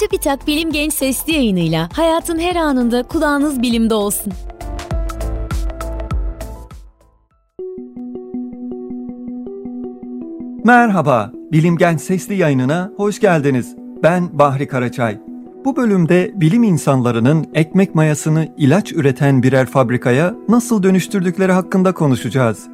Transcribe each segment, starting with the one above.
TÜBİTAK Bilim Genç Sesli yayınıyla hayatın her anında kulağınız bilimde olsun. Merhaba, Bilim Genç Sesli yayınına hoş geldiniz. Ben Bahri Karaçay. Bu bölümde bilim insanlarının ekmek mayasını ilaç üreten birer fabrikaya nasıl dönüştürdükleri hakkında konuşacağız.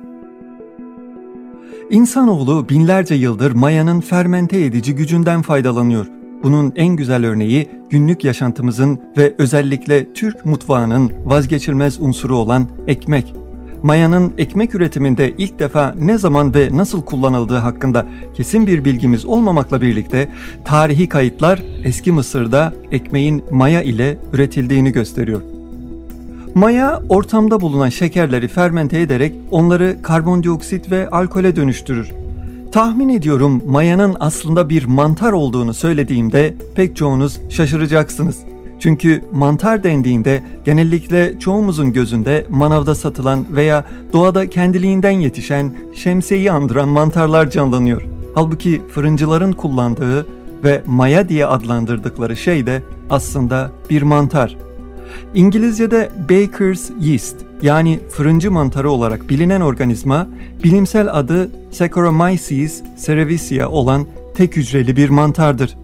İnsanoğlu binlerce yıldır mayanın fermente edici gücünden faydalanıyor. Bunun en güzel örneği günlük yaşantımızın ve özellikle Türk mutfağının vazgeçilmez unsuru olan ekmek. Mayanın ekmek üretiminde ilk defa ne zaman ve nasıl kullanıldığı hakkında kesin bir bilgimiz olmamakla birlikte tarihi kayıtlar eski Mısır'da ekmeğin maya ile üretildiğini gösteriyor. Maya ortamda bulunan şekerleri fermente ederek onları karbondioksit ve alkole dönüştürür. Tahmin ediyorum mayanın aslında bir mantar olduğunu söylediğimde pek çoğunuz şaşıracaksınız. Çünkü mantar dendiğinde genellikle çoğumuzun gözünde manavda satılan veya doğada kendiliğinden yetişen şemsiyeyi andıran mantarlar canlanıyor. Halbuki fırıncıların kullandığı ve maya diye adlandırdıkları şey de aslında bir mantar. İngilizce'de Baker's Yeast yani fırıncı mantarı olarak bilinen organizma bilimsel adı Saccharomyces cerevisiae olan tek hücreli bir mantardır.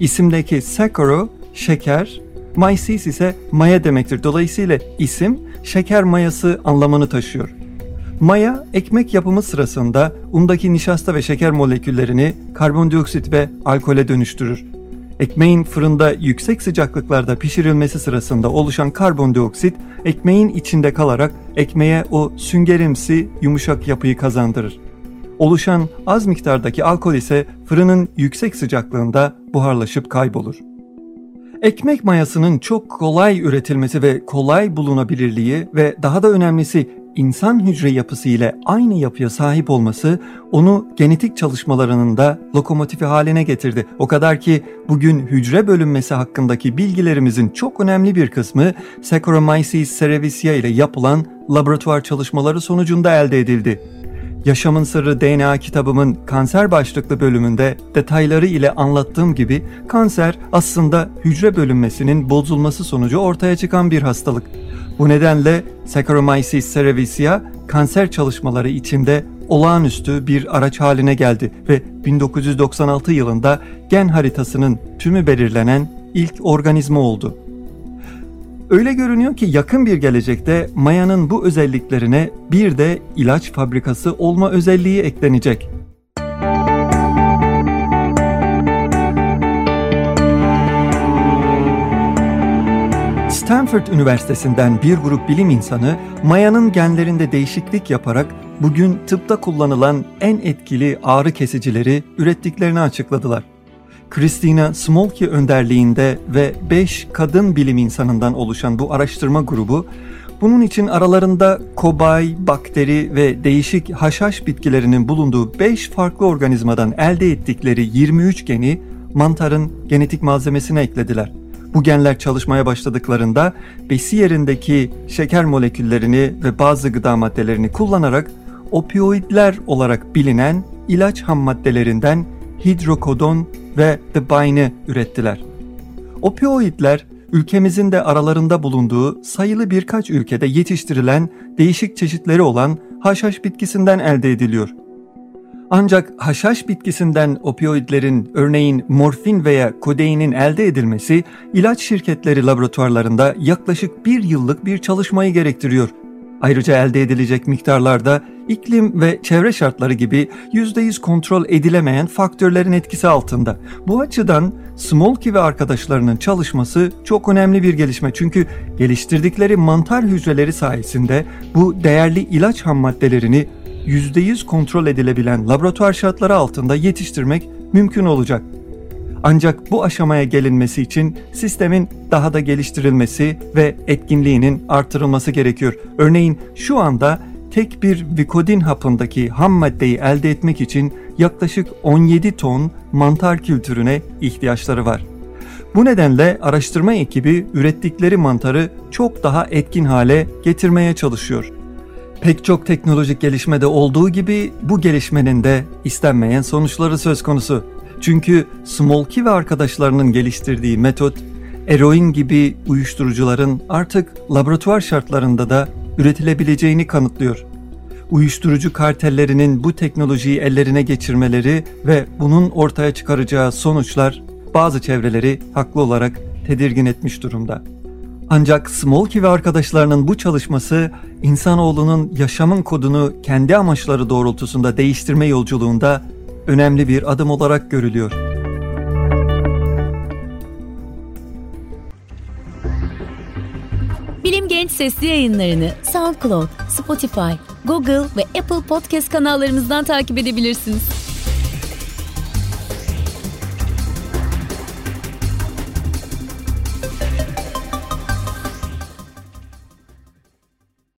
İsimdeki Saccaro şeker, Myces ise maya demektir. Dolayısıyla isim şeker mayası anlamını taşıyor. Maya ekmek yapımı sırasında undaki nişasta ve şeker moleküllerini karbondioksit ve alkole dönüştürür. Ekmeğin fırında yüksek sıcaklıklarda pişirilmesi sırasında oluşan karbondioksit ekmeğin içinde kalarak ekmeğe o süngerimsi yumuşak yapıyı kazandırır. Oluşan az miktardaki alkol ise fırının yüksek sıcaklığında buharlaşıp kaybolur. Ekmek mayasının çok kolay üretilmesi ve kolay bulunabilirliği ve daha da önemlisi insan hücre yapısı ile aynı yapıya sahip olması onu genetik çalışmalarının da lokomotifi haline getirdi. O kadar ki bugün hücre bölünmesi hakkındaki bilgilerimizin çok önemli bir kısmı Saccharomyces cerevisiae ile yapılan laboratuvar çalışmaları sonucunda elde edildi. Yaşamın Sırrı DNA kitabımın kanser başlıklı bölümünde detayları ile anlattığım gibi kanser aslında hücre bölünmesinin bozulması sonucu ortaya çıkan bir hastalık. Bu nedenle Saccharomyces cerevisiae kanser çalışmaları içinde olağanüstü bir araç haline geldi ve 1996 yılında gen haritasının tümü belirlenen ilk organizma oldu. Öyle görünüyor ki yakın bir gelecekte mayanın bu özelliklerine bir de ilaç fabrikası olma özelliği eklenecek. Stanford Üniversitesi'nden bir grup bilim insanı mayanın genlerinde değişiklik yaparak bugün tıpta kullanılan en etkili ağrı kesicileri ürettiklerini açıkladılar. Christina Smolke önderliğinde ve 5 kadın bilim insanından oluşan bu araştırma grubu bunun için aralarında kobay, bakteri ve değişik haşhaş bitkilerinin bulunduğu 5 farklı organizmadan elde ettikleri 23 geni mantarın genetik malzemesine eklediler. Bu genler çalışmaya başladıklarında besi yerindeki şeker moleküllerini ve bazı gıda maddelerini kullanarak opioidler olarak bilinen ilaç ham maddelerinden hidrokodon ve The Bine'ı ürettiler. Opioidler ülkemizin de aralarında bulunduğu sayılı birkaç ülkede yetiştirilen değişik çeşitleri olan haşhaş bitkisinden elde ediliyor. Ancak haşhaş bitkisinden opioidlerin örneğin morfin veya kodeinin elde edilmesi ilaç şirketleri laboratuvarlarında yaklaşık bir yıllık bir çalışmayı gerektiriyor. Ayrıca elde edilecek miktarlarda iklim ve çevre şartları gibi %100 kontrol edilemeyen faktörlerin etkisi altında. Bu açıdan Smolky ve arkadaşlarının çalışması çok önemli bir gelişme çünkü geliştirdikleri mantar hücreleri sayesinde bu değerli ilaç ham maddelerini %100 kontrol edilebilen laboratuvar şartları altında yetiştirmek mümkün olacak. Ancak bu aşamaya gelinmesi için sistemin daha da geliştirilmesi ve etkinliğinin artırılması gerekiyor. Örneğin şu anda tek bir Vicodin hapındaki ham maddeyi elde etmek için yaklaşık 17 ton mantar kültürüne ihtiyaçları var. Bu nedenle araştırma ekibi ürettikleri mantarı çok daha etkin hale getirmeye çalışıyor. Pek çok teknolojik gelişmede olduğu gibi bu gelişmenin de istenmeyen sonuçları söz konusu. Çünkü Smolky ve arkadaşlarının geliştirdiği metot, eroin gibi uyuşturucuların artık laboratuvar şartlarında da üretilebileceğini kanıtlıyor. Uyuşturucu kartellerinin bu teknolojiyi ellerine geçirmeleri ve bunun ortaya çıkaracağı sonuçlar bazı çevreleri haklı olarak tedirgin etmiş durumda. Ancak Smolky ve arkadaşlarının bu çalışması insanoğlunun yaşamın kodunu kendi amaçları doğrultusunda değiştirme yolculuğunda önemli bir adım olarak görülüyor. Bilim Genç sesli yayınlarını SoundCloud, Spotify, Google ve Apple Podcast kanallarımızdan takip edebilirsiniz.